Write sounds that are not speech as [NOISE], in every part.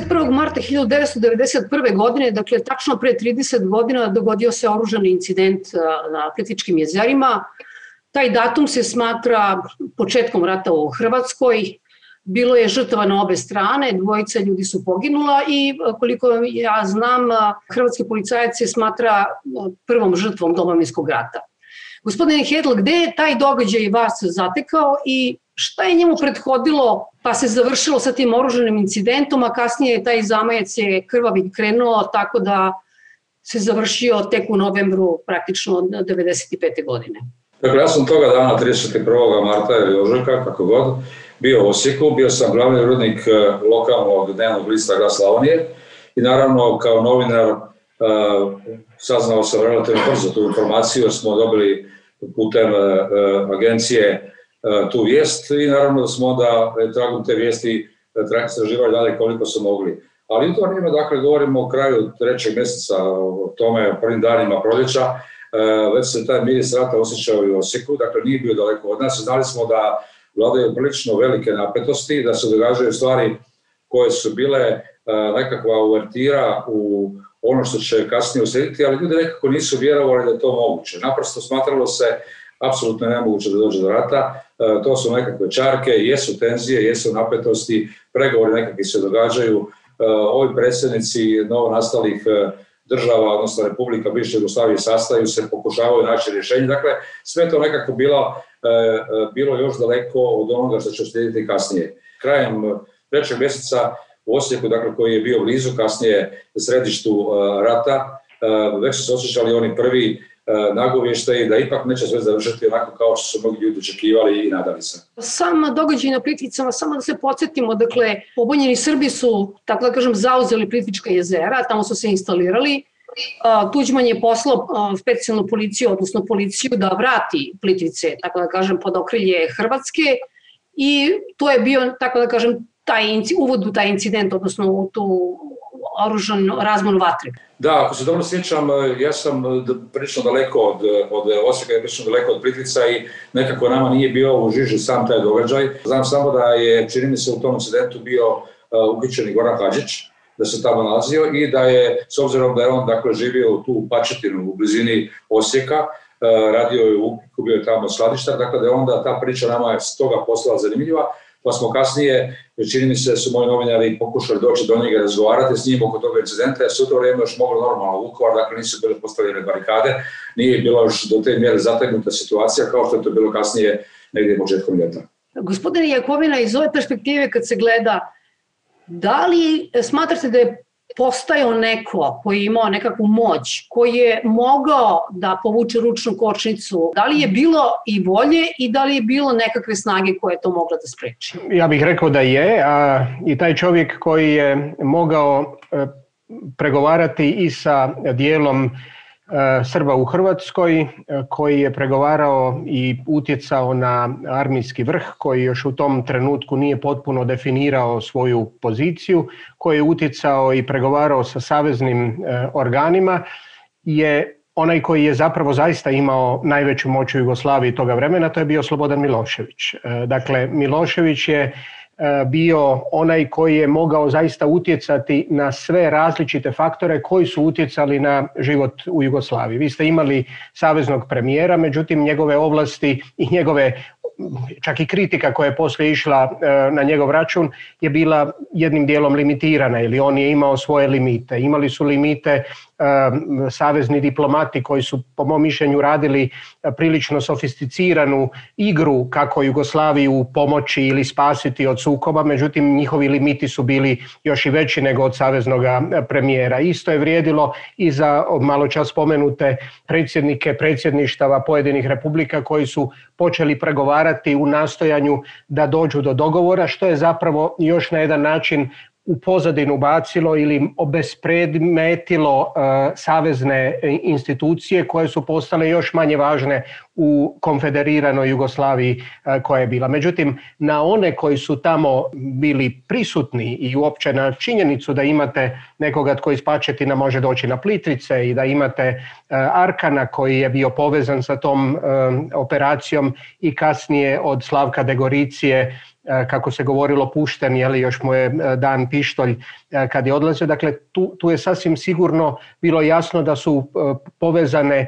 31. marta 1991. godine, dakle tačno pre 30 godina, dogodio se oružani incident na Plitvičkim jezerima. Taj datum se smatra početkom rata u Hrvatskoj. Bilo je žrtava na obe strane, dvojica ljudi su poginula i koliko ja znam, hrvatski policajac se smatra prvom žrtvom domovinskog rata. Gospodine Hedl, gde je taj događaj vas zatekao i šta je njemu prethodilo pa se završilo sa tim oruženim incidentom, a kasnije je taj zamajac je krvavi krenuo, tako da se završio tek u novembru praktično od 95. godine. Dakle, ja sam toga dana 31. marta ili ožujka, kako god, bio u Osijeku, bio sam glavni rodnik e, lokalnog dnevnog lista Glas Slavonije i naravno kao novinar e, saznao sam relativno brzo tu informaciju jer smo dobili putem e, agencije E, tu vijest i naravno da smo onda e, tragom te vijesti e, istraživali dalje koliko su mogli. Ali u to vrijeme, dakle, govorimo o kraju trećeg mjeseca, o tome, o prvim danima proljeća, već se taj miris rata osjećao i u Osijeku, dakle nije bio daleko od nas. Znali smo da vladaju prilično velike napetosti, da se događaju stvari koje su bile nekakva uvertira u ono što će kasnije uslijediti, ali ljudi nekako nisu vjerovali da je to moguće. Naprosto smatralo se apsolutno je nemoguće da dođe do rata. E, to su nekakve čarke, jesu tenzije, jesu napetosti, pregovori nekakvi se događaju. E, ovi predsjednici novonastalih e, država, odnosno Republika bivše Jugoslavije sastaju se, pokušavaju naći rješenje. Dakle, sve to nekako bilo, bilo još daleko od onoga što će slijediti kasnije. Krajem trećeg mjeseca u Osijeku, dakle, koji je bio blizu kasnije središtu rata, već su se osjećali oni prvi E, nagovještaj da ipak neće sve završiti onako kao što su mnogi ljudi očekivali i nadali se. Pa sama događaj na Plitvicama, samo da se podsjetimo, dakle, pobunjeni Srbi su, tako da kažem, zauzeli Plitvička jezera, tamo su se instalirali, e, Tuđman je poslao e, specijalnu policiju, odnosno policiju da vrati Plitvice, tako da kažem, pod okrilje Hrvatske i to je bio, tako da kažem, uvod u taj incident, odnosno u tu oružan razmon vatre. Da, ako se dobro sjećam, e, ja sam e, prilično daleko od, od e, Osijeka, prilično daleko od Plitvica i nekako nama nije bio u žiži sam taj događaj. Znam samo da je, čini mi se, u tom incidentu bio uh, uhićeni Goran Hađić da se tamo nalazio i da je, s obzirom da je on dakle, živio tu u Pačetinu u blizini Osijeka, radio je u bio je tamo sladištar, dakle da je onda ta priča nama je stoga postala zanimljiva, pa smo kasnije, čini mi se da su moji novinari pokušali doći do njega razgovarati s njim oko toga incidenta, jer su to vrijeme još moglo normalno Vukovar, dakle nisu bile postavljene barikade, nije bila još do te mjere zategnuta situacija kao što je to bilo kasnije negdje početkom ljeta. Gospodine Jakovina, iz ove perspektive kad se gleda, da li smatrate da je postajao neko koji je imao nekakvu moć, koji je mogao da povuče ručnu kočnicu, da li je bilo i volje i da li je bilo nekakve snage koje je to mogla da spreči? Ja bih rekao da je, a i taj čovjek koji je mogao e, pregovarati i sa dijelom E, Srba u Hrvatskoj e, koji je pregovarao i utjecao na armijski vrh koji još u tom trenutku nije potpuno definirao svoju poziciju, koji je utjecao i pregovarao sa saveznim e, organima je onaj koji je zapravo zaista imao najveću moć u Jugoslaviji toga vremena, to je bio Slobodan Milošević. Dakle, Milošević je E, bio onaj koji je mogao zaista utjecati na sve različite faktore koji su utjecali na život u Jugoslaviji. Vi ste imali saveznog premijera, međutim njegove ovlasti i njegove čak i kritika koja je poslije išla e, na njegov račun je bila jednim dijelom limitirana ili on je imao svoje limite. Imali su limite e, savezni diplomati koji su po mom mišljenju radili e, prilično sofisticiranu igru kako Jugoslaviju pomoći ili spasiti od sukoba, međutim njihovi limiti su bili još i veći nego od saveznog premijera. Isto je vrijedilo i za malo čas spomenute predsjednike predsjedništava pojedinih republika koji su počeli pregovarati razgovarati u nastojanju da dođu do dogovora, što je zapravo još na jedan način u pozadinu bacilo ili obespredmetilo e, savezne e, institucije koje su postale još manje važne u konfederiranoj Jugoslaviji e, koja je bila. Međutim, na one koji su tamo bili prisutni i uopće na činjenicu da imate nekoga tko iz Pačetina može doći na Plitvice i da imate e, Arkana koji je bio povezan sa tom e, operacijom i kasnije od Slavka Degoricije kako se govorilo pušten, jeli, još mu je dan pištolj kad je odlazio. Dakle, tu, tu je sasvim sigurno bilo jasno da su povezane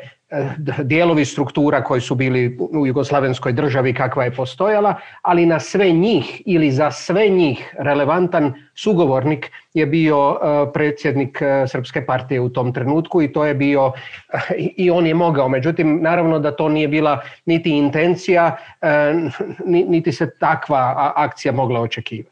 dijelovi struktura koji su bili u jugoslavenskoj državi kakva je postojala, ali na sve njih ili za sve njih relevantan sugovornik je bio e, predsjednik e, Srpske partije u tom trenutku i to je bio [LAUGHS] i on je mogao. Međutim, naravno da to nije bila niti intencija, e, niti se takva akcija mogla očekivati.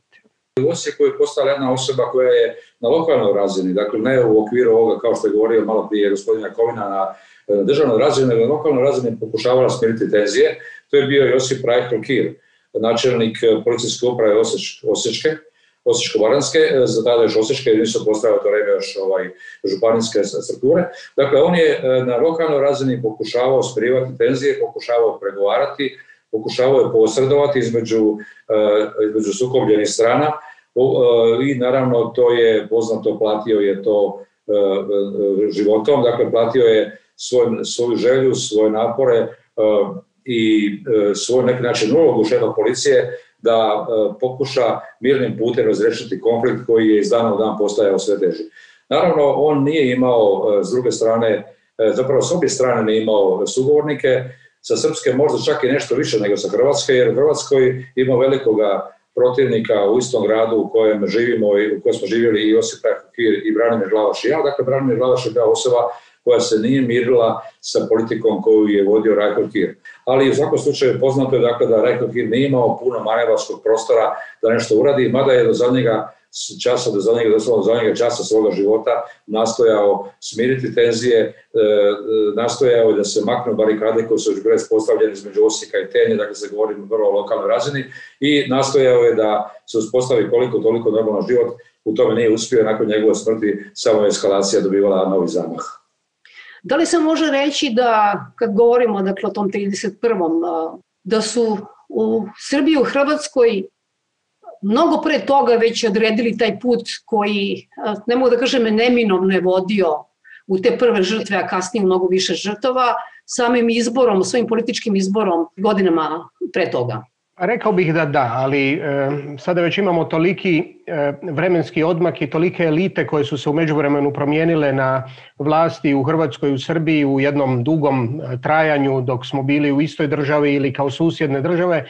U Osijeku je postala jedna osoba koja je na lokalnoj razini, dakle ne u okviru ovoga, kao što je govorio malo prije gospodina Kovina, na E, državnoj razini ili lokalnoj razini pokušavala smiriti tenzije. To je bio Josip Rajko Kir, načelnik e, policijske uprave Osječke, Osječke Osječko-Baranske, e, za tada još Osječke, jer nisu postavili to vreme još ovaj, županijske strukture. Dakle, on je na lokalnoj razini pokušavao smirivati tenzije, pokušavao pregovarati, pokušavao je posredovati između, između sukobljenih strana i naravno to je poznato, platio je to životom, dakle platio je svoj, svoju želju, svoje napore e, i e, svoj neki način ulogu policije da e, pokuša mirnim putem razrešiti konflikt koji je iz dana u dan postajao sve teži. Naravno, on nije imao s druge strane, zapravo s obje strane nije imao sugovornike, sa Srpske možda čak i nešto više nego sa Hrvatske, jer Hrvatskoj ima velikoga protivnika u istom gradu u kojem živimo i u kojem smo živjeli i Josip Kir i Branimir Glavaš ja. Dakle, Branimir Glavaš je bila osoba koja se nije mirila sa politikom koju je vodio Rajko Kir. Ali u svakom slučaju poznato je dakle da Rajko Kir nije imao puno manevarskog prostora da nešto uradi, mada je do zadnjega časa do zadnjeg, doslovno do zadnjeg časa svoga života nastojao smiriti tenzije, e, e, nastojao je da se maknu barikade koje su još bile postavljene između Osijeka i Tenje, dakle se govori o vrlo lokalnoj razini, i nastojao je da se uspostavi koliko toliko normalan život, u tome nije uspio, nakon njegove smrti samo eskalacija dobivala novi zamah. Da li se može reći da, kad govorimo dakle, o tom 31. da su u Srbiji, u Hrvatskoj mnogo pre toga već odredili taj put koji, ne mogu da kažem, neminovno je vodio u te prve žrtve, a kasnije mnogo više žrtava, samim izborom, svojim političkim izborom godinama pre toga. Rekao bih da da, ali sada već imamo toliki vremenski odmak i tolike elite koje su se u međuvremenu promijenile na vlasti u Hrvatskoj i u Srbiji u jednom dugom eh, trajanju dok smo bili u istoj državi ili kao susjedne države,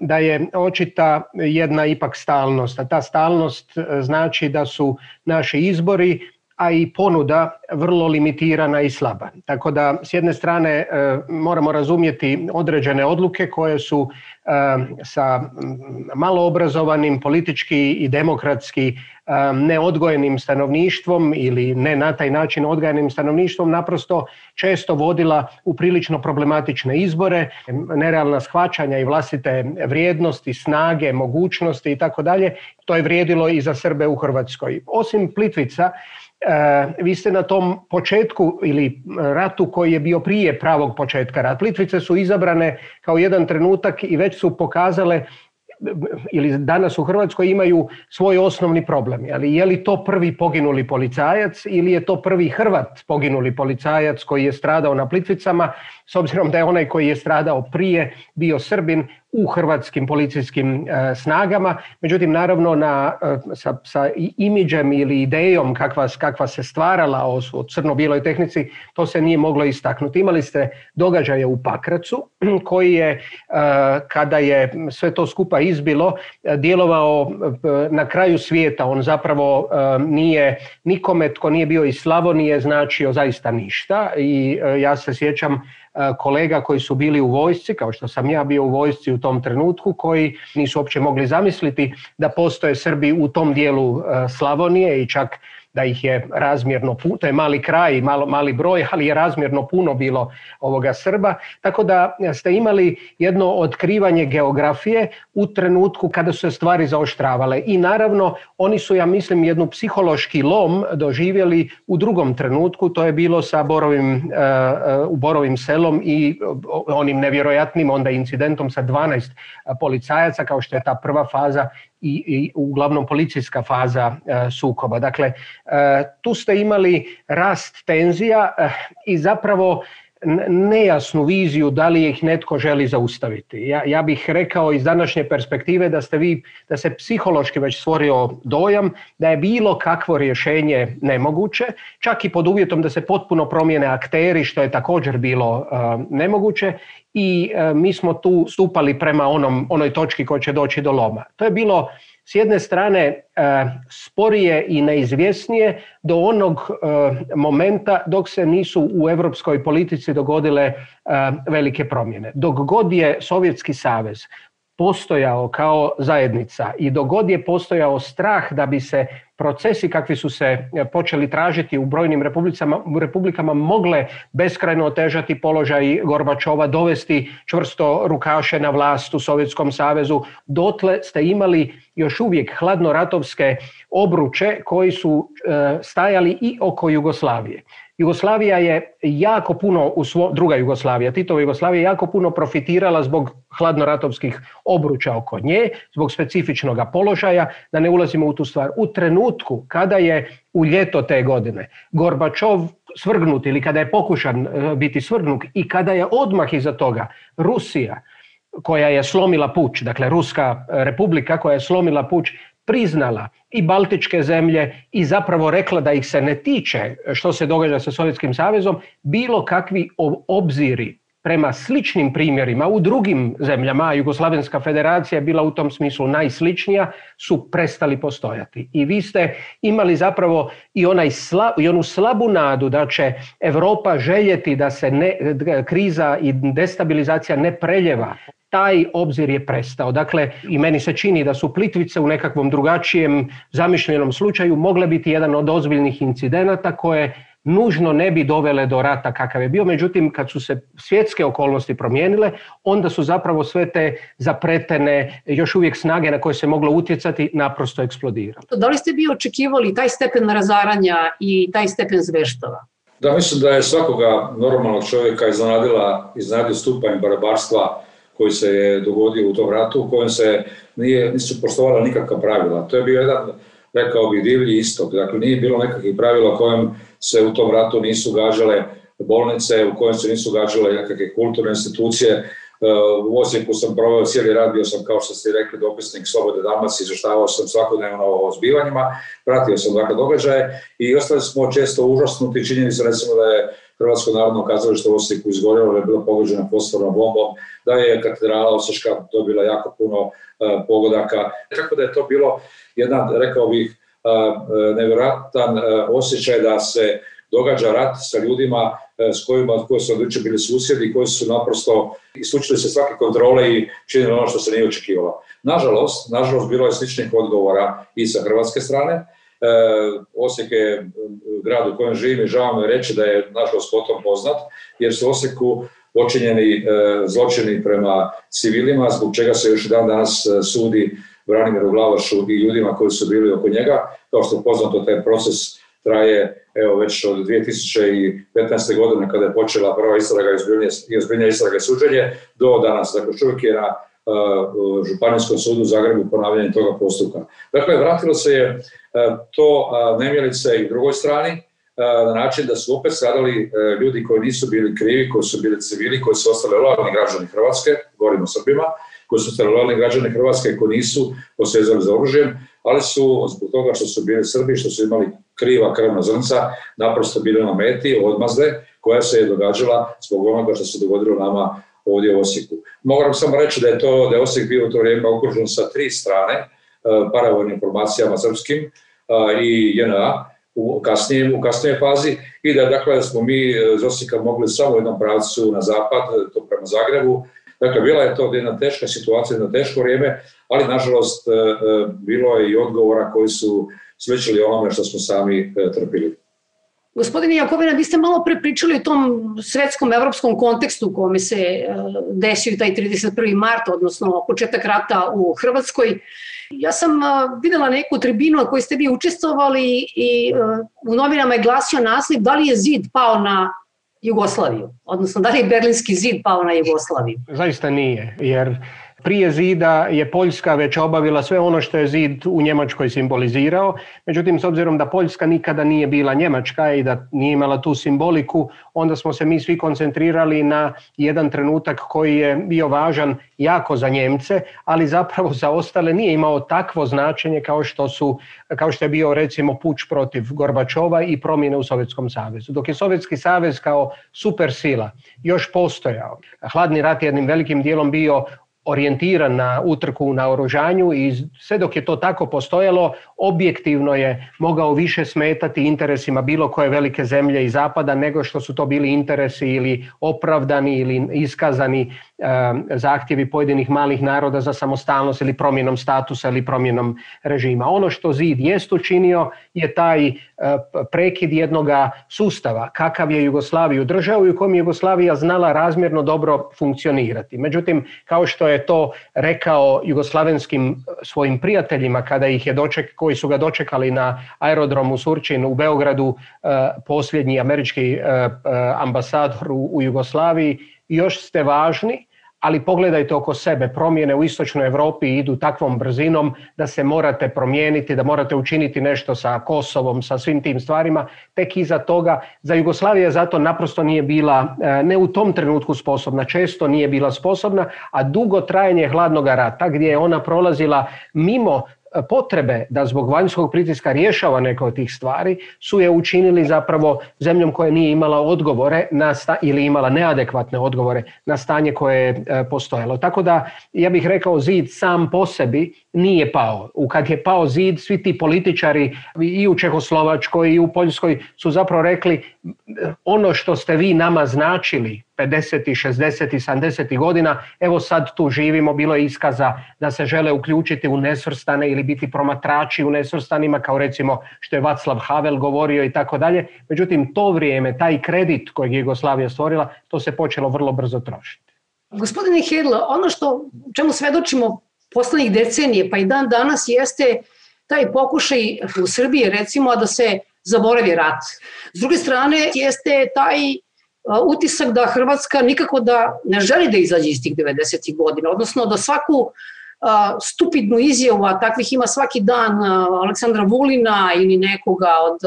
da je očita jedna ipak stalnost. A ta stalnost eh, znači da su naši izbori a i ponuda vrlo limitirana i slaba. Tako da s jedne strane e, moramo razumjeti određene odluke koje su e, sa malo obrazovanim politički i demokratski e, neodgojenim stanovništvom ili ne na taj način odgojenim stanovništvom naprosto često vodila u prilično problematične izbore, nerealna shvaćanja i vlastite vrijednosti, snage, mogućnosti i tako dalje. To je vrijedilo i za Srbe u Hrvatskoj. Osim Plitvica, E, vi ste na tom početku ili ratu koji je bio prije pravog početka rat. Plitvice su izabrane kao jedan trenutak i već su pokazale ili danas u Hrvatskoj imaju svoj osnovni problem. Ali je li to prvi poginuli policajac ili je to prvi Hrvat poginuli policajac koji je stradao na Plitvicama, s obzirom da je onaj koji je stradao prije bio Srbin, u hrvatskim policijskim e, snagama. Međutim, naravno na, e, sa, sa imidžem ili idejom kakva, kakva se stvarala o, crno-bijeloj tehnici, to se nije moglo istaknuti. Imali ste događaje u Pakracu [CLEARS THROAT] koji je, e, kada je sve to skupa izbilo, djelovao na kraju svijeta. On zapravo nije nikome tko nije bio iz Slavonije značio zaista ništa i ja se sjećam E, kolega koji su bili u vojsci, kao što sam ja bio u vojsci u tom trenutku, koji nisu uopće mogli zamisliti da postoje Srbi u tom dijelu e, Slavonije i čak da ih je razmjerno puno, to je mali kraj, malo, mali broj, ali je razmjerno puno bilo ovoga Srba. Tako da ste imali jedno otkrivanje geografije u trenutku kada su se stvari zaoštravale. I naravno, oni su, ja mislim, jednu psihološki lom doživjeli u drugom trenutku, to je bilo sa Borovim, e, e, u Borovim selom i e, onim nevjerojatnim onda incidentom sa 12 policajaca, kao što je ta prva faza i, i uglavnom policijska faza e, sukoba. Dakle, e, tu ste imali rast tenzija e, i zapravo nejasnu viziju da li ih netko želi zaustaviti. Ja, ja bih rekao iz današnje perspektive da ste vi, da se psihološki već stvorio dojam da je bilo kakvo rješenje nemoguće, čak i pod uvjetom da se potpuno promijene akteri što je također bilo e, nemoguće i e, mi smo tu stupali prema onom, onoj točki koja će doći do loma. To je bilo s jedne strane e, sporije i neizvjesnije do onog e, momenta dok se nisu u europskoj politici dogodile e, velike promjene. Dok god je Sovjetski savez postojao kao zajednica i dogod je postojao strah da bi se procesi kakvi su se e, počeli tražiti u brojnim republikama mogle beskrajno otežati položaj Gorbačova, dovesti čvrsto rukaše na vlast u Sovjetskom savezu. Dotle ste imali još uvijek hladnoratovske obruče koji su e, stajali i oko Jugoslavije. Jugoslavija je jako puno, u svo, druga Jugoslavija, Titova Jugoslavija je jako puno profitirala zbog hladnoratovskih obruča oko nje, zbog specifičnog položaja, da ne ulazimo u tu stvar. U trenutku kada je u ljeto te godine Gorbačov svrgnut ili kada je pokušan e, biti svrgnut i kada je odmah iza toga Rusija koja je slomila puć, dakle Ruska republika koja je slomila puć, priznala i baltičke zemlje i zapravo rekla da ih se ne tiče što se događa sa Sovjetskim savezom, bilo kakvi obziri prema sličnim primjerima u drugim zemljama, Jugoslavenska federacija je bila u tom smislu najsličnija, su prestali postojati. I vi ste imali zapravo i, onaj i onu slabu nadu da će Europa željeti da se ne, kriza i destabilizacija ne preljeva taj obzir je prestao. Dakle, i meni se čini da su Plitvice u nekakvom drugačijem zamišljenom slučaju mogle biti jedan od ozbiljnih incidenata koje nužno ne bi dovele do rata kakav je bio. Međutim, kad su se svjetske okolnosti promijenile, onda su zapravo sve te zapretene, još uvijek snage na koje se moglo utjecati, naprosto eksplodirale. Da li ste bi očekivali taj stepen razaranja i taj stepen zveštova? Da, mislim da je svakoga normalnog čovjeka iznadio stupanj barbarstva koji se je dogodio u tom ratu u kojem se nije, nisu poštovala nikakva pravila. To je bio jedan, rekao bih divlji istok. Dakle, nije bilo nekakvih pravila kojem se u tom ratu nisu gađale bolnice, u kojem se nisu gađale nekakve kulturne institucije. E, u Osijeku sam proveo cijeli rad, bio sam, kao što ste rekli, dopisnik Slobode Dalmas, izvještavao sam svakodnevno o zbivanjima, pratio sam dakle događaje i ostali smo često užasnuti činjenice recimo da je Hrvatsko narodno kazalište u Osijeku izgorjelo, da je bilo pogođeno fosfornom bombom, da je katedrala Osječka dobila jako puno e, pogodaka. Tako da je to bilo jedan, rekao bih, e, nevjerojatan e, osjećaj da se događa rat sa ljudima s kojima koji su odlično bili susjedi, koji su naprosto isključili se svake kontrole i činili ono što se nije očekivalo. Nažalost, nažalost bilo je sličnih odgovora i sa hrvatske strane. Osijek je grad u kojem živim i žao mi reći da je nažalost potom poznat, jer se Osijeku počinjeni e, zločini prema civilima, zbog čega se još dan danas e, sudi Branimiru Glavašu i ljudima koji su bili oko njega. Kao što je poznato, taj proces traje evo, već od 2015. godine kada je počela prva istraga i ozbiljnja istraga i suđenje do danas. Dakle, čovjek je na e, Županijskom sudu u Zagrebu ponavljanje toga postupka. Dakle, vratilo se je to nemjelice i drugoj strani, E, na način da su opet stradali e, ljudi koji nisu bili krivi, koji su bili civili, koji su ostali lojalni građani Hrvatske, govorimo o Srbima, koji su ostali lojalni građani Hrvatske koji nisu posezali za oružje, ali su zbog toga što su bili Srbi, što su imali kriva krvna zrnca, naprosto bili na meti odmazde koja se je događala zbog onoga što se dogodilo nama ovdje u Osijeku. Moram samo reći da je to da je Osijek bio u to vrijeme okružen sa tri strane, e, paravojnim informacijama srpskim i JNA, u kasnijem, u fazi i da dakle smo mi iz Osijeka mogli samo u jednom pravcu na zapad, to prema Zagrebu. Dakle, bila je to jedna teška situacija, jedno teško vrijeme, ali nažalost e, e, bilo je i odgovora koji su svećili onome što smo sami e, trpili. Gospodine Jakovina, vi ste malo prepričali o tom svetskom evropskom kontekstu u kome se desio taj 31. marta, odnosno početak rata u Hrvatskoj. Ja sam e, vidjela neku tribinu na kojoj ste vi učestvovali i e, u novinama je glasio naslov da li je zid pao na Jugoslaviju, odnosno da li je berlinski zid pao na Jugoslaviju. Zaista nije, jer prije zida je Poljska već obavila sve ono što je zid u Njemačkoj simbolizirao, međutim s obzirom da Poljska nikada nije bila Njemačka i da nije imala tu simboliku, onda smo se mi svi koncentrirali na jedan trenutak koji je bio važan jako za Njemce, ali zapravo za ostale nije imao takvo značenje kao što, su, kao što je bio recimo puč protiv Gorbačova i promjene u Sovjetskom savezu. Dok je Sovjetski savez kao supersila još postojao, hladni rat je jednim velikim dijelom bio orijentiran na utrku na oružanju i sve dok je to tako postojalo, objektivno je mogao više smetati interesima bilo koje velike zemlje i zapada nego što su to bili interesi ili opravdani ili iskazani zahtjevi pojedinih malih naroda za samostalnost ili promjenom statusa ili promjenom režima. Ono što Zid jest učinio je taj E, prekid jednog sustava, kakav je Jugoslaviju držao i u kojem je Jugoslavija znala razmjerno dobro funkcionirati. Međutim, kao što je to rekao jugoslavenskim e, svojim prijateljima kada ih je doček, koji su ga dočekali na aerodromu Surčin u Beogradu, e, posljednji američki ambasador u Jugoslaviji, još ste važni, ali pogledajte oko sebe, promjene u istočnoj Europi idu takvom brzinom da se morate promijeniti, da morate učiniti nešto sa Kosovom, sa svim tim stvarima, tek iza toga za Jugoslavija zato naprosto nije bila e, ne u tom trenutku sposobna, često nije bila sposobna, a dugo trajanje hladnog rata gdje je ona prolazila mimo potrebe da zbog vanjskog pritiska rješava neke od tih stvari su je učinili zapravo zemljom koja nije imala odgovore na ili imala neadekvatne odgovore na stanje koje je postojalo. Tako da ja bih rekao zid sam po sebi nije pao. U kad je pao zid svi ti političari i u Čehoslovačkoj i u Poljskoj su zapravo rekli ono što ste vi nama značili 50, 60, 70 godina, evo sad tu živimo, bilo je iskaza da se žele uključiti u nesvrstane ili biti promatrači u nesvrstanima, kao recimo što je Vaclav Havel govorio i tako dalje. Međutim, to vrijeme, taj kredit kojeg je Jugoslavija stvorila, to se počelo vrlo brzo trošiti. Gospodine Hedla, ono što, čemu svedočimo poslednjih decenije, pa i dan danas, jeste taj pokušaj u Srbiji, recimo, da se zaboravi rat. S druge strane jeste taj utisak da Hrvatska nikako da ne želi da izađe iz tih 90. godina, odnosno da svaku stupidnu izjavu, a takvih ima svaki dan Aleksandra Vulina ili nekoga od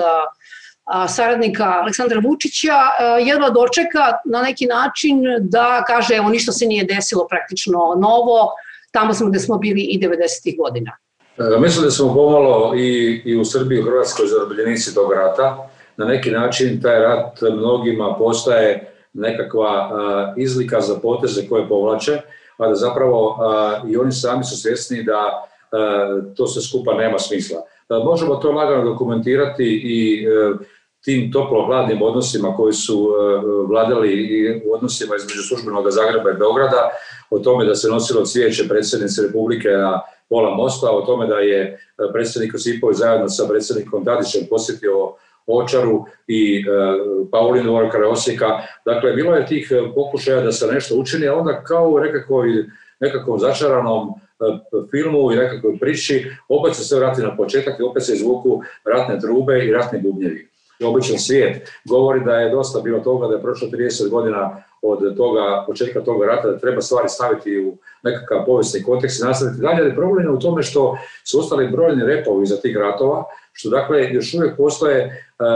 saradnika Aleksandra Vučića, jedva dočeka na neki način da kaže evo ništa se nije desilo praktično novo, tamo smo gde smo bili i 90. godina. E, mislim da smo pomalo i, u Srbiji i u Hrvatskoj zarobljenici tog rata. Na neki način taj rat mnogima postaje nekakva e, izlika za poteze koje povlače, a da zapravo e, i oni sami su svjesni da to sve skupa nema smisla. Možemo to lagano dokumentirati i tim toplo-hladnim odnosima koji su vladali i u odnosima između službenog Zagreba i Beograda, o tome da se nosilo cvijeće predsjednice Republike na pola mosta, o tome da je e, predsjednik Osipović zajedno sa predsjednikom Tadićem posjetio Očaru i e, Paulinu Orkara Osijeka. Dakle, bilo je tih e, pokušaja da se nešto učini, a onda kao u nekakvom začaranom filmu i nekakvoj priči, opet se sve vrati na početak i opet se izvuku ratne trube i ratni bubnjevi. Običan svijet govori da je dosta bilo toga, da je prošlo 30 godina od toga, početka toga rata, da treba stvari staviti u nekakav povijesni kontekst i nastaviti dalje, ali problem je u tome što su ostali brojni repovi za tih ratova, što dakle još uvijek postoje e, e,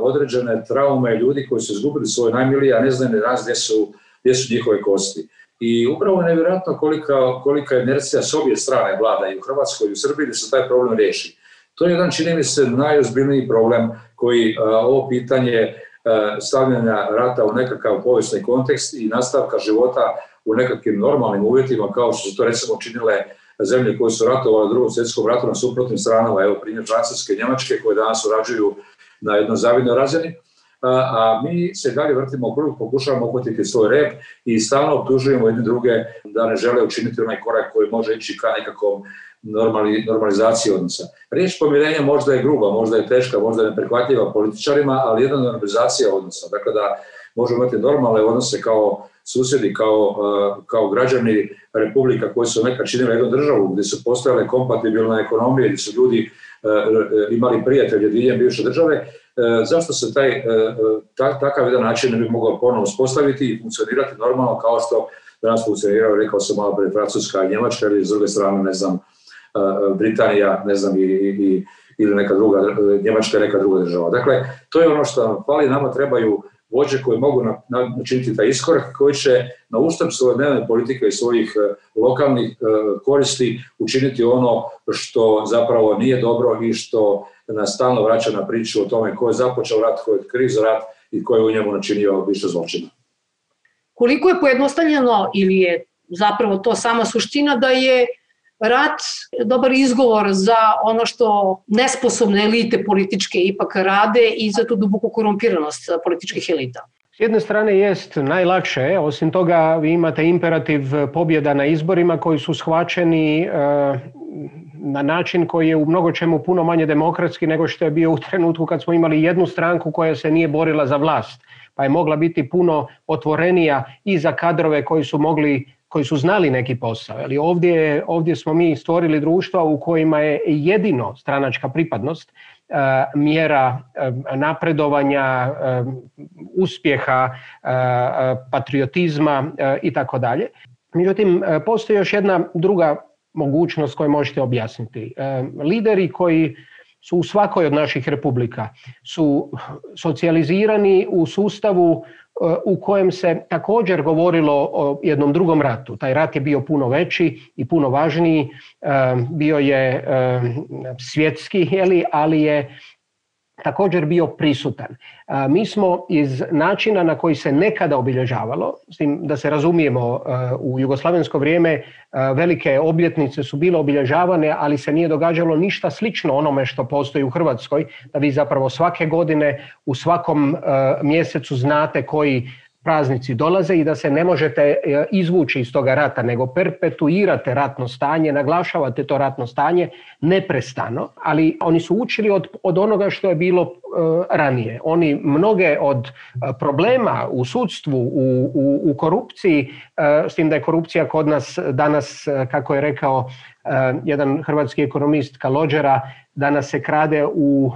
određene traume ljudi koji su izgubili svoje najmilije, a ne znaju ni raz gdje su, su njihove kosti. I upravo je nevjerojatno kolika, kolika inercija s obje strane vlada i u Hrvatskoj i u Srbiji da se taj problem riješi. To je jedan, čini mi se, najozbiljniji problem koji e, ovo pitanje E, stavljanja rata u nekakav povijesni kontekst i nastavka života u nekakvim normalnim uvjetima kao što su to recimo činile zemlje koje su ratovali u drugom svjetskom ratu na suprotnim stranama, evo primjer Francuske i Njemačke koje danas surađuju na jedno zavidnoj razini, e, a, mi se dalje vrtimo u krug, pokušavamo uhvatiti svoj rep i stalno optužujemo jedne druge da ne žele učiniti onaj korak koji može ići ka nekakvom normalizacije odnosa. Riječ pomirenja možda je gruba, možda je teška, možda je neprihvatljiva političarima, ali jedna normalizacija odnosa. Dakle, da možemo imati normalne odnose kao susjedi, kao, e, građani republika koji su nekad činili jednu državu, gdje su postojale kompatibilne ekonomije, gdje su ljudi e, e, imali prijatelje diljem bivše države, zašto se taj, takav jedan način ne bi mogao ponovno uspostaviti i funkcionirati normalno kao što danas funkcionirao, rekao sam malo pre, Francuska i Njemačka ili s druge strane, ne znam, Eh, Britanija, ne znam, i, i, ili neka druga, eh, Njemačka neka druga država. Dakle, to je ono što nam fali, nama trebaju vođe koji mogu načiniti taj iskorak, koji će na svoje dnevne politike i svojih eh, lokalnih koristi učiniti ono što zapravo nije dobro i što nas stalno vraća na priču o tome ko je započeo rat, ko je kriz rat i ko je u njemu načinio više zločina. Koliko je pojednostavljeno ili je zapravo to sama suština da je rat dobar izgovor za ono što nesposobne elite političke ipak rade i za tu duboku korumpiranost političkih elita. S jedne strane jest najlakše, osim toga vi imate imperativ pobjeda na izborima koji su shvaćeni e, na način koji je u mnogo čemu puno manje demokratski nego što je bio u trenutku kad smo imali jednu stranku koja se nije borila za vlast, pa je mogla biti puno otvorenija i za kadrove koji su mogli koji su znali neki posao. Ali ovdje, ovdje smo mi stvorili društva u kojima je jedino stranačka pripadnost e, mjera e, napredovanja, e, uspjeha, patriotizma i tako dalje. Međutim, postoji još jedna druga mogućnost koju možete objasniti. Lideri koji su u svakoj od naših republika, su socijalizirani u sustavu e, u kojem se također govorilo o jednom drugom ratu. Taj rat je bio puno veći i puno važniji, e, bio je e, svjetski, ali je također bio prisutan. Mi smo iz načina na koji se nekada obilježavalo, s da se razumijemo u jugoslavensko vrijeme velike obljetnice su bile obilježavane, ali se nije događalo ništa slično onome što postoji u Hrvatskoj, da vi zapravo svake godine u svakom mjesecu znate koji praznici dolaze i da se ne možete e, izvući iz toga rata, nego perpetuirate ratno stanje, naglašavate to ratno stanje neprestano, ali oni su učili od, od onoga što je bilo e, ranije. Oni mnoge od e, problema u sudstvu, u, u, korupciji, s tim da je korupcija kod nas danas, kako je rekao jedan hrvatski ekonomist Kalođera, danas se krade u,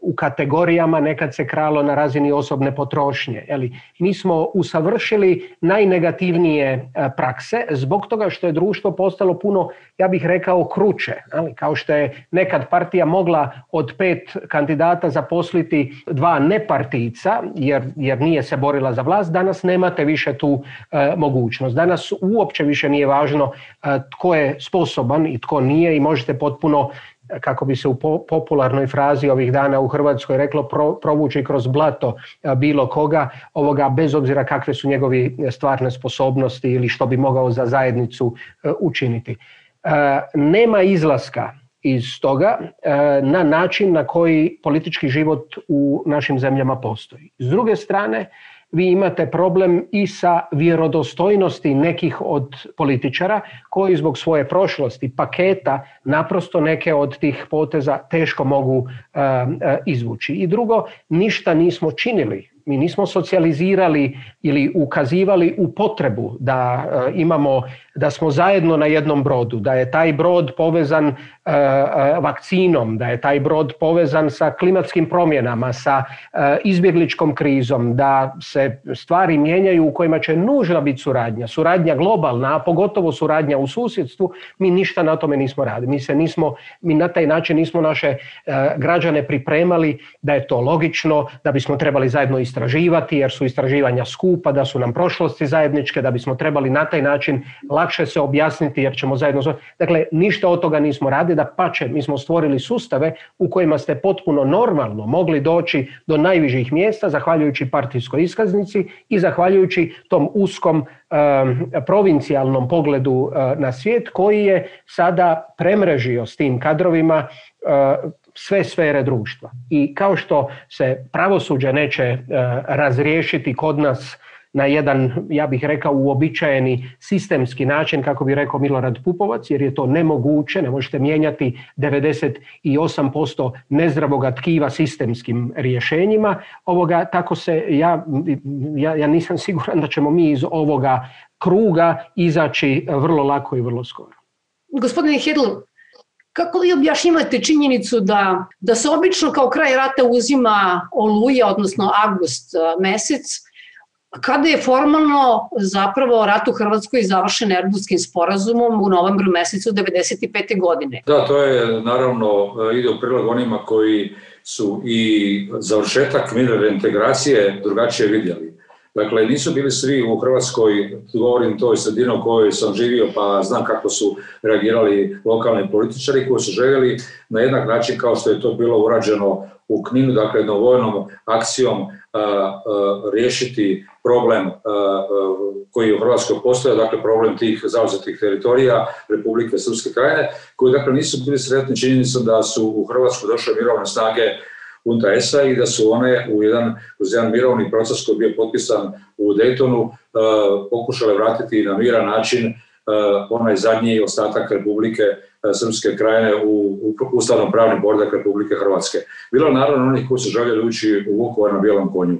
u kategorijama, nekad se kralo na razini osobne potrošnje. Eli, mi smo usavršili najnegativnije e, prakse zbog toga što je društvo postalo puno, ja bih rekao, kruče. Ali, kao što je nekad partija mogla od pet kandidata zaposliti dva nepartijica jer, jer nije se borila za vlast, danas nemate više tu e, mogućnost. Danas uopće više nije važno e, tko je sposoban i tko nije i možete potpuno kako bi se u popularnoj frazi ovih dana u Hrvatskoj reklo provući kroz blato bilo koga, ovoga bez obzira kakve su njegovi e, stvarne sposobnosti ili što bi mogao za zajednicu e, učiniti. E, nema izlaska iz toga na način na koji politički život u našim zemljama postoji. S druge strane, vi imate problem i sa vjerodostojnosti nekih od političara koji zbog svoje prošlosti, paketa, naprosto neke od tih poteza teško mogu e, e, izvući. I drugo, ništa nismo činili mi nismo socijalizirali ili ukazivali u potrebu da e, imamo da smo zajedno na jednom brodu, da je taj brod povezan e, e, vakcinom, da je taj brod povezan sa klimatskim promjenama, sa e, izbjegličkom krizom, da se stvari mijenjaju u kojima će nužna biti suradnja, suradnja globalna, a pogotovo suradnja u susjedstvu, mi ništa na tome nismo radili. Mi se nismo, mi na taj način nismo naše građane pripremali da je to logično, da bismo trebali zajedno istraživati jer su istraživanja skupa, da su nam prošlosti zajedničke, da bismo trebali na taj način lakše se objasniti jer ćemo zajedno... Dakle, ništa od toga nismo radili, da pače, mi smo stvorili sustave u kojima ste potpuno normalno mogli doći do najvižih mjesta, zahvaljujući partijskoj iskaznici i zahvaljujući tom uskom provincijalnom pogledu e, na svijet koji je sada premrežio s tim kadrovima e, sve sfere društva. I kao što se pravosuđe neće e, razriješiti kod nas na jedan, ja bih rekao, uobičajeni sistemski način, kako bi rekao Milorad Pupovac, jer je to nemoguće, ne možete mijenjati 98% nezdravoga tkiva sistemskim rješenjima. Ovoga, tako se, ja, ja, ja nisam siguran da ćemo mi iz ovoga kruga izaći vrlo lako i vrlo skoro. Gospodine Hedl, kako vi objašnjavate činjenicu da, da se obično kao kraj rata uzima oluja, odnosno avgust e, mesec, kada je formalno zapravo rat u Hrvatskoj završen erbuskim sporazumom u novembru mesecu 95. godine. Da, to je naravno ide u prilog onima koji su i završetak mirne reintegracije drugačije vidjeli. Dakle, nisu bili svi u Hrvatskoj, govorim to sredini u kojoj sam živio, pa znam kako su reagirali lokalni političari koji su željeli na jednak način kao što je to bilo urađeno u Kninu, dakle jednom vojnom akcijom E, e, riješiti problem e, koji je u Hrvatskoj postojao, dakle problem tih zauzetih teritorija Republike Srpske krajine, koji dakle nisu bili sretni činjenicom da su u Hrvatsku došle mirovne snage unta i da su one u jedan, uz jedan mirovni proces koji je bio potpisan u Daytonu pokušale vratiti na miran način onaj zadnji ostatak Republike E, srpske krajine u Ustavnom pravni bordak Republike Hrvatske. Bilo naravno onih koji su željeli ući u Vukovar na bijelom konju.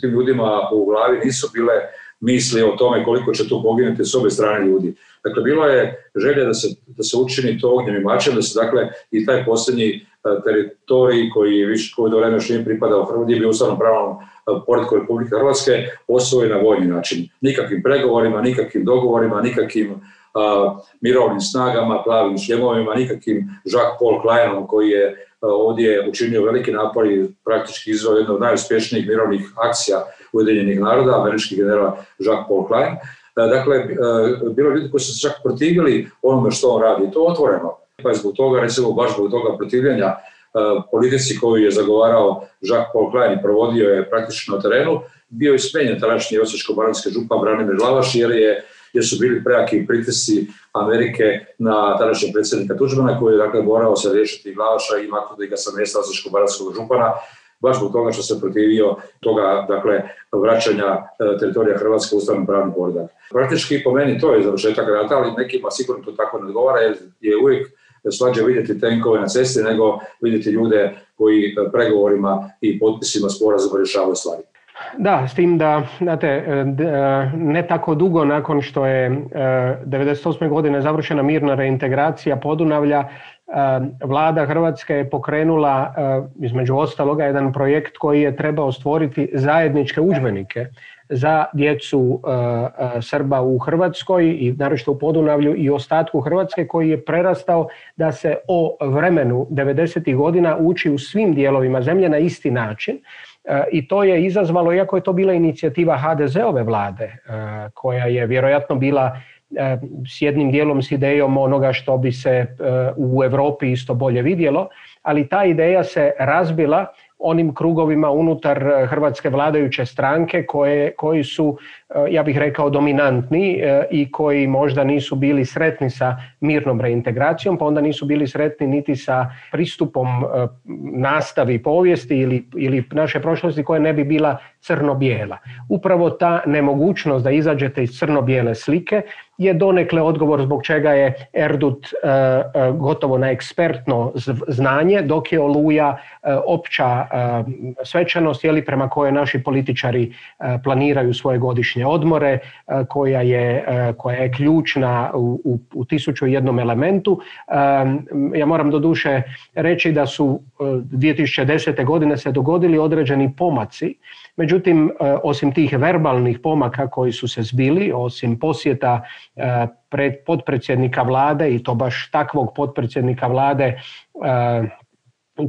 Tim ljudima u glavi nisu bile misli o tome koliko će tu poginuti s obje strane ljudi. Dakle, bilo je želje da se, da se učini to ognjem i mačem, da se dakle i taj posljednji e, teritorij koji više koji do vremena još nije pripadao Hrvatskoj, bio ustavno pravnom e, poredku Republike Hrvatske, osvoji na vojni način. Nikakvim pregovorima, nikakvim dogovorima, nikakvim mirovnim snagama, plavim šljemovima, nikakim Jacques-Paul Kleinom koji je ovdje učinio veliki napor i praktički izvao jedno od najuspješnijih mirovnih akcija Ujedinjenih naroda, američki general Jacques-Paul Klein. Dakle, bilo ljudi koji su se čak protivili onome što on radi, to otvoreno. Pa je zbog toga, recimo baš zbog toga protivljenja politici koju je zagovarao Jacques-Paul Klein i provodio je praktično na terenu, bio je smenjen tadašnji osječko-baranski župan Branimir Glavaš jer je jer su bili prejaki pritisi Amerike na tadašnjeg predsjednika Tuđmana koji je dakle morao se riješiti Glavaša i maknuti ga sa mjesta Osječko-Baranskog župana baš zbog toga što se protivio toga dakle, vraćanja e, teritorija Hrvatske u ustavni pravni poredak. Praktički po meni to je završetak rata, ali nekima sigurno to tako ne odgovara jer je uvijek slađe vidjeti tenkove na cesti nego vidjeti ljude koji e, pregovorima i potpisima sporazuma rješavaju stvari. Da, s tim da, znate, e, e, ne tako dugo nakon što je 1998. E, godine završena mirna reintegracija Podunavlja, vlada Hrvatske je pokrenula, između ostaloga, jedan projekt koji je trebao stvoriti zajedničke udžbenike za djecu Srba u Hrvatskoj i naročito u Podunavlju i ostatku Hrvatske koji je prerastao da se o vremenu 90. godina uči u svim dijelovima zemlje na isti način E, i to je izazvalo, iako je to bila inicijativa HDZ-ove vlade, e, koja je vjerojatno bila e, s jednim dijelom s idejom onoga što bi se u Europi isto bolje vidjelo, ali ta ideja se razbila onim krugovima unutar e, hrvatske vladajuće stranke koje, koji su, e, ja bih rekao, dominantni e, i koji možda nisu bili sretni sa mirnom reintegracijom, pa onda nisu bili sretni niti sa pristupom nastavi povijesti ili, ili naše prošlosti koja ne bi bila crno-bijela. Upravo ta nemogućnost da izađete iz crno-bijele slike je donekle odgovor zbog čega je Erdut e, e, gotovo na ekspertno znanje, dok je Oluja e, opća svečanost jeli, prema kojoj naši političari planiraju svoje godišnje odmore, koja je, koja je ključna u, u, i jednom elementu. Ja moram doduše reći da su 2010. godine se dogodili određeni pomaci, među Međutim, e, osim tih verbalnih pomaka koji su se zbili, osim posjeta e, pred potpredsjednika vlade i to baš takvog potpredsjednika vlade e,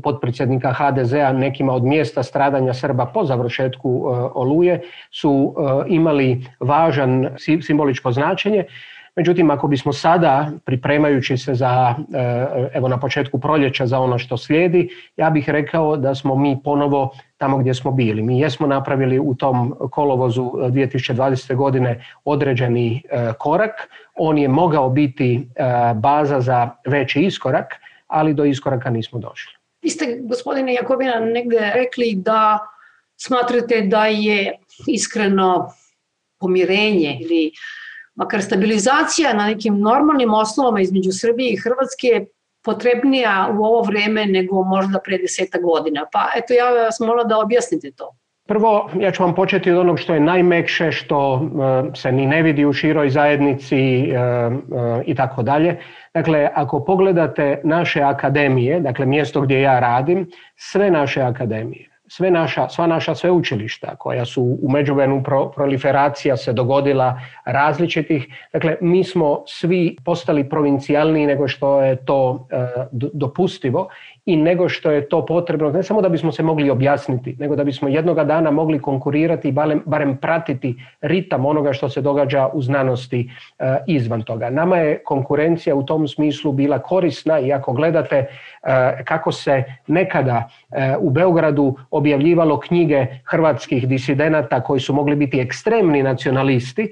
potpredsjednika HDZ-a nekima od mjesta stradanja Srba po završetku oluje su imali važan simboličko značenje. Međutim, ako bismo sada, pripremajući se za, evo na početku proljeća za ono što slijedi, ja bih rekao da smo mi ponovo tamo gdje smo bili. Mi jesmo napravili u tom kolovozu 2020. E, godine određeni e, korak, on je mogao biti e, baza za veći iskorak, ali do iskoraka nismo došli. Vi ste, gospodine Jakovina, negdje rekli da smatrate da je iskreno pomirenje ili makar stabilizacija na nekim normalnim osnovama između Srbije i Hrvatske potrebnija u ovo vrijeme nego možda pre deseta godina. Pa eto ja vas molim da objasnite to. Prvo, ja ću vam početi od onog što je najmekše, što e, se ni ne vidi u široj zajednici e, e, i tako dalje. Dakle, ako pogledate naše akademije, dakle mjesto gdje ja radim, sve naše akademije, sve naša, sva naša sveučilišta koja su u međuvremenu proliferacija se dogodila različitih. Dakle, mi smo svi postali provincijalniji nego što je to e, dopustivo i nego što je to potrebno, ne samo da bismo se mogli objasniti, nego da bismo jednoga dana mogli konkurirati i barem, pratiti ritam onoga što se događa u znanosti eh, izvan toga. Nama je konkurencija u tom smislu bila korisna i ako gledate eh, kako se nekada eh, u Beogradu objavljivalo knjige hrvatskih disidenata koji su mogli biti ekstremni nacionalisti,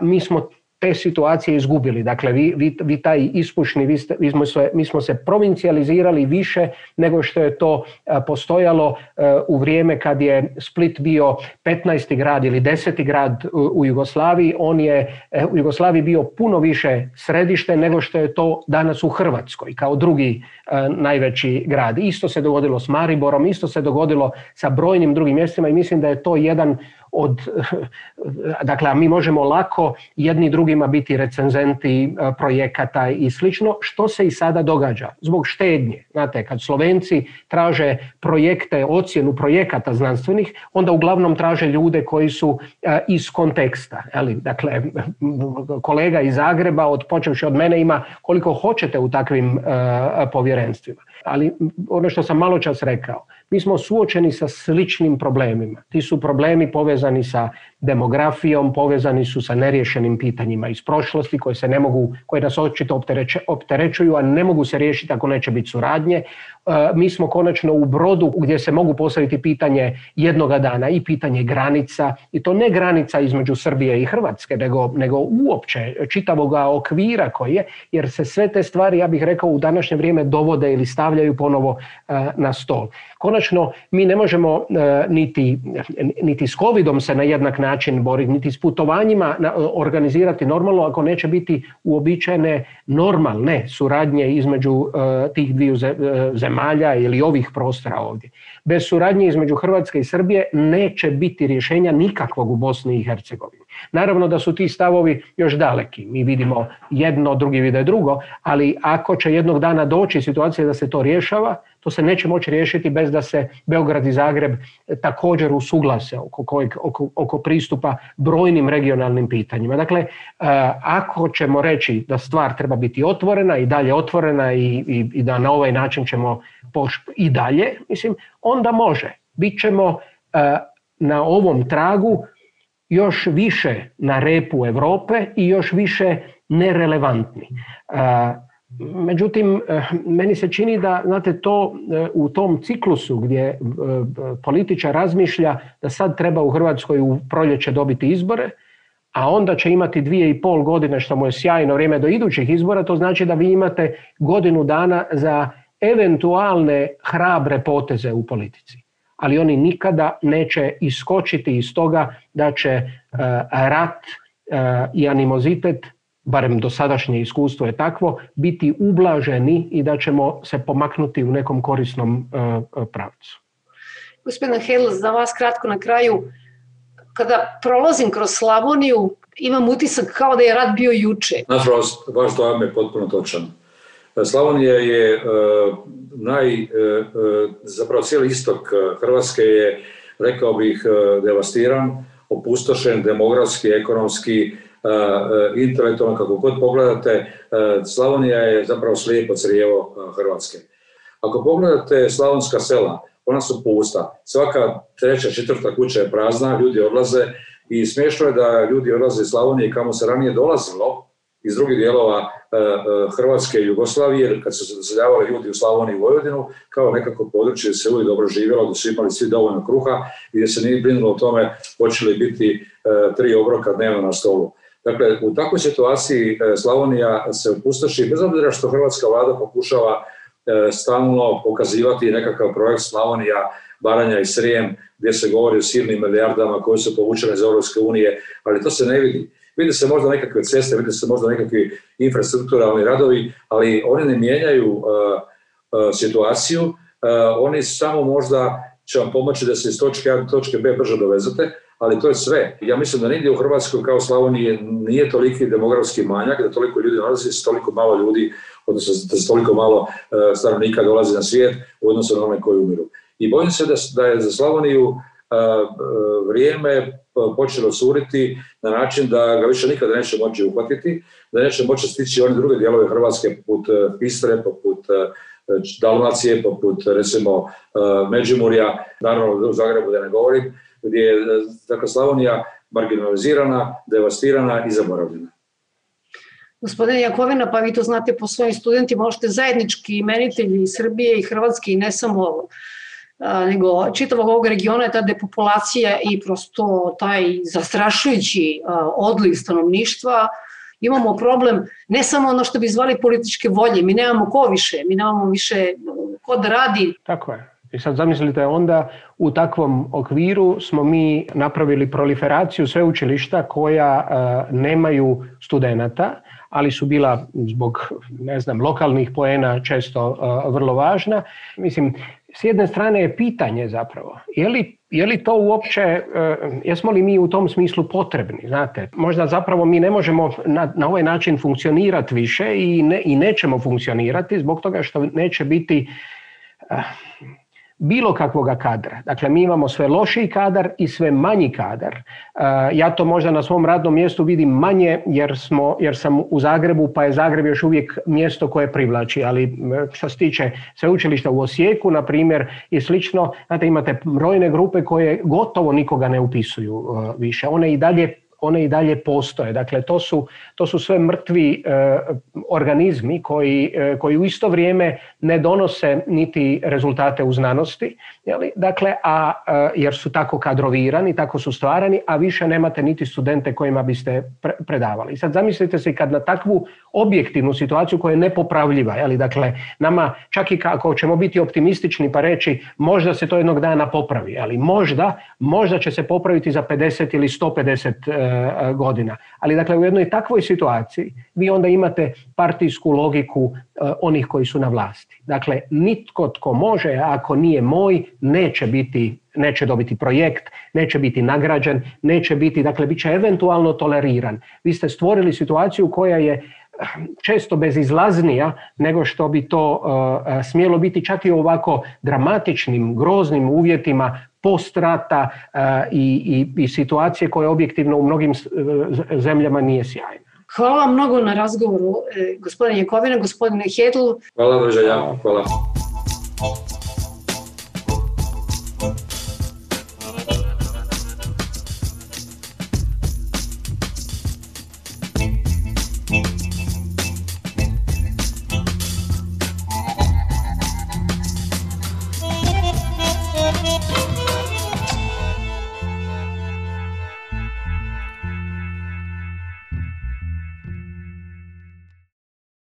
mi smo te situacije izgubili. Dakle, vi, vi, vi taj ispušni, vi mi, smo se, mi smo se provincijalizirali više nego što je to e, postojalo e, u vrijeme kad je Split bio 15. grad ili 10. grad u Jugoslaviji. On je e, u Jugoslaviji bio puno više središte nego što je to danas u Hrvatskoj kao drugi najveći grad. Isto se dogodilo s Mariborom, isto se dogodilo sa brojnim drugim mjestima i mislim da je to jedan od, [LAUGHS] dakle, a mi možemo lako jedni drugima biti recenzenti e, projekata i slično, što se i sada događa zbog štednje. Znate, kad Slovenci traže projekte, ocjenu projekata znanstvenih, onda uglavnom traže ljude koji su e, iz konteksta. Dakle, [LAUGHS] kolega iz Zagreba, od, počevši od mene, ima koliko hoćete u takvim e, povjerenstvima. Ali ono što sam malo čas rekao, mi smo suočeni sa sličnim problemima. Ti su problemi povezani sa demografijom, povezani su sa neriješenim pitanjima iz prošlosti koje se ne mogu, koje nas očito opterećuju, a ne mogu se riješiti ako neće biti suradnje. E, mi smo konačno u brodu gdje se mogu postaviti pitanje jednoga dana i pitanje granica i to ne granica između Srbije i Hrvatske, nego, nego uopće čitavoga okvira koji je, jer se sve te stvari, ja bih rekao, u današnje vrijeme dovode ili stavljaju ponovo e, na stol. Konačno, mi ne možemo e, niti, niti s covidom se na jednak način boriti, niti s putovanjima e, organizirati normalno ako neće biti uobičajene normalne suradnje između e, tih dviju zemalja ili ovih prostora ovdje. Bez suradnje između Hrvatske i Srbije neće biti rješenja nikakvog u Bosni i Hercegovini. Naravno da su ti stavovi još daleki. Mi vidimo jedno, drugi vide drugo, ali ako će jednog dana doći situacija da se to rješava, to se neće moći riješiti bez da se Beograd i Zagreb također usuglase oko, oko, pristupa brojnim regionalnim pitanjima. Dakle, eh, ako ćemo reći da stvar treba biti otvorena i dalje otvorena i, i, da na ovaj način ćemo i dalje, mislim, onda može. Bićemo eh, na ovom tragu još više na repu Europe i još više nerelevantni. E, međutim, e, meni se čini da, znate, to e, u tom ciklusu gdje političar razmišlja da sad treba u Hrvatskoj u proljeće dobiti izbore, a onda će imati dvije i pol godine, što mu je sjajno vrijeme do idućih izbora, to znači da vi imate godinu dana za eventualne hrabre poteze u politici ali oni nikada neće iskočiti iz toga da će e, rat e, i animozitet barem dosadašnje iskustvo je takvo, biti ublaženi i da ćemo se pomaknuti u nekom korisnom e, pravcu. Gospodine Hedl, za vas kratko na kraju, kada prolazim kroz Slavoniju, imam utisak kao da je rat bio juče. Nažalost, vaš dojam je potpuno točan. Slavonija je e, naj, e, e, zapravo cijeli istok Hrvatske je, rekao bih, devastiran, opustošen, demografski, ekonomski, intelektualno, kako god pogledate, Slavonija je zapravo slijepo crijevo Hrvatske. Ako pogledate slavonska sela, ona su pusta. Svaka treća, četvrta kuća je prazna, ljudi odlaze i smiješno je da ljudi odlaze iz Slavonije kamo se ranije dolazilo, iz drugih dijelova e, e, Hrvatske i Jugoslavije, kad su se doseljavali ljudi u Slavoniji i Vojvodinu, kao nekako područje se uvijek dobro živjelo, gdje su imali svi dovoljno kruha i gdje se nije brinulo o tome počeli biti e, tri obroka dnevno na stolu. Dakle, u takvoj situaciji Slavonija se upustaši, bez obzira što hrvatska vlada pokušava stalno pokazivati nekakav projekt Slavonija, Baranja i Srijem, gdje se govori o silnim milijardama koje su povučene iz Europske unije, ali to se ne vidi. Vide se možda nekakve ceste, vide se možda nekakvi infrastrukturalni radovi, ali oni ne mijenjaju uh, uh, situaciju, uh, oni samo možda će vam pomoći da se iz točke A do točke B brže dovezete, ali to je sve. Ja mislim da nigdje u Hrvatskoj kao Slavoniji nije toliki demografski manjak, da toliko ljudi nalazi, se toliko malo ljudi, odnosno da se toliko malo stanovnika dolazi na svijet u odnosu na one koji umiru. I bojim se da je za Slavoniju vrijeme počelo suriti na način da ga više nikada neće moći uhvatiti, da neće moći stići oni druge dijelove Hrvatske poput e, Istre, poput e, Dalmacije, poput e, recimo Međimurja, naravno u Zagrebu da ne govorim, gdje je dakle, Slavonija marginalizirana, devastirana i zaboravljena. Gospodin Jakovina, pa vi to znate po svojim studentima, možete zajednički imenitelji Srbije i Hrvatske i ne samo ovo nego čitavog ovog regiona je ta depopulacija i prosto taj zastrašujući odliv stanovništva. Imamo problem ne samo ono što bi zvali političke volje, mi nemamo ko više, mi nemamo više ko da radi. Tako je. I sad zamislite onda u takvom okviru smo mi napravili proliferaciju sveučilišta koja e, nemaju studenata, ali su bila zbog ne znam lokalnih poena često e, vrlo važna. Mislim s jedne strane je pitanje zapravo je li, je li to uopće e, jesmo li mi u tom smislu potrebni, znate? Možda zapravo mi ne možemo na, na ovaj način funkcionirati više i ne, i nećemo funkcionirati zbog toga što neće biti bilo kakvoga kadra. Dakle, mi imamo sve lošiji kadar i sve manji kadar. E, ja to možda na svom radnom mjestu vidim manje jer, smo, jer sam u Zagrebu pa je Zagreb još uvijek mjesto koje privlači, ali e, što se tiče sveučilišta u Osijeku, na primjer, i slično, znate, imate brojne grupe koje gotovo nikoga ne upisuju e, više. One i dalje one i dalje postoje. Dakle, to su, to su sve mrtvi e, organizmi koji, e, koji u isto vrijeme ne donose niti rezultate u znanosti, dakle, a, e, jer su tako kadrovirani, tako su stvarani, a više nemate niti studente kojima biste predavali. sad zamislite se kad na takvu objektivnu situaciju koja je nepopravljiva, jeli? dakle, nama čak i kako ćemo biti optimistični pa reći možda se to jednog dana popravi, ali možda, možda će se popraviti za 50 ili 150 E, godina. Ali dakle u jednoj takvoj situaciji vi onda imate partijsku logiku e, onih koji su na vlasti. Dakle, nitko tko može, ako nije moj, neće biti neće dobiti projekt, neće biti nagrađen, neće biti, dakle, bit će eventualno toleriran. Vi ste stvorili situaciju koja je eh, često bezizlaznija nego što bi to eh, smjelo biti čak i u ovako dramatičnim, groznim uvjetima postrata eh, i, i, i situacije koje objektivno u mnogim eh, zemljama nije sjajna. Hvala vam mnogo na razgovoru, eh, gospodine Jakovina, gospodine Hedl. Hvala vam, hvala.